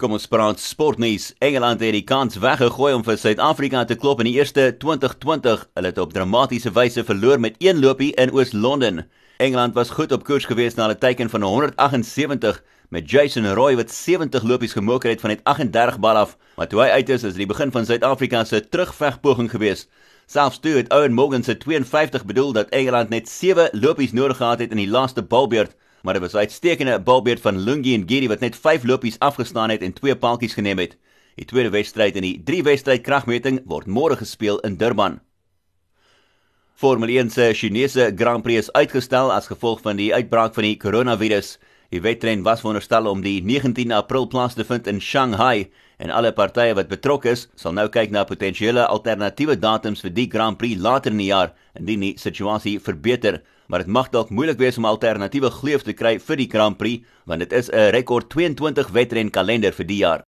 Kom ons praat sportnuus. Engeland het die kans weggegooi om vir Suid-Afrika te klop in die eerste 2020. Hulle het op dramatiese wyse verloor met een lopie in Oos-London. Engeland was goed op koers geweest na 'n teiken van 178 met Jason Roy wat 70 lopies gemaak het van net 38 bal af. Maar toe hy uit is, is die begin van Suid-Afrika se terugvegpoging geweest. Selfs toe het Owen Morgan se 52 bedoel dat Engeland net 7 lopies nodig gehad het in die laaste balbeurt maar dit was 'n uitstekende balbeurt van Lungi en Giri wat net 5 lopies afgestaan het en twee paaltjies geneem het. Die tweede wedstryd in die 3 wedstryd kragmeting word môre gespeel in Durban. Formule 1 se Chinese Grand Prix is uitgestel as gevolg van die uitbraak van die koronavirus. Die wedren was veronderstel om die 19 April plaas te vind in Shanghai en alle partye wat betrokke is, sal nou kyk na potensiële alternatiewe datums vir die Grand Prix later in die jaar indien die situasie verbeter maar dit mag dalk moeilik wees om alternatiewe gleuf te kry vir die Grand Prix want dit is 'n rekord 22 wedren kalender vir die jaar.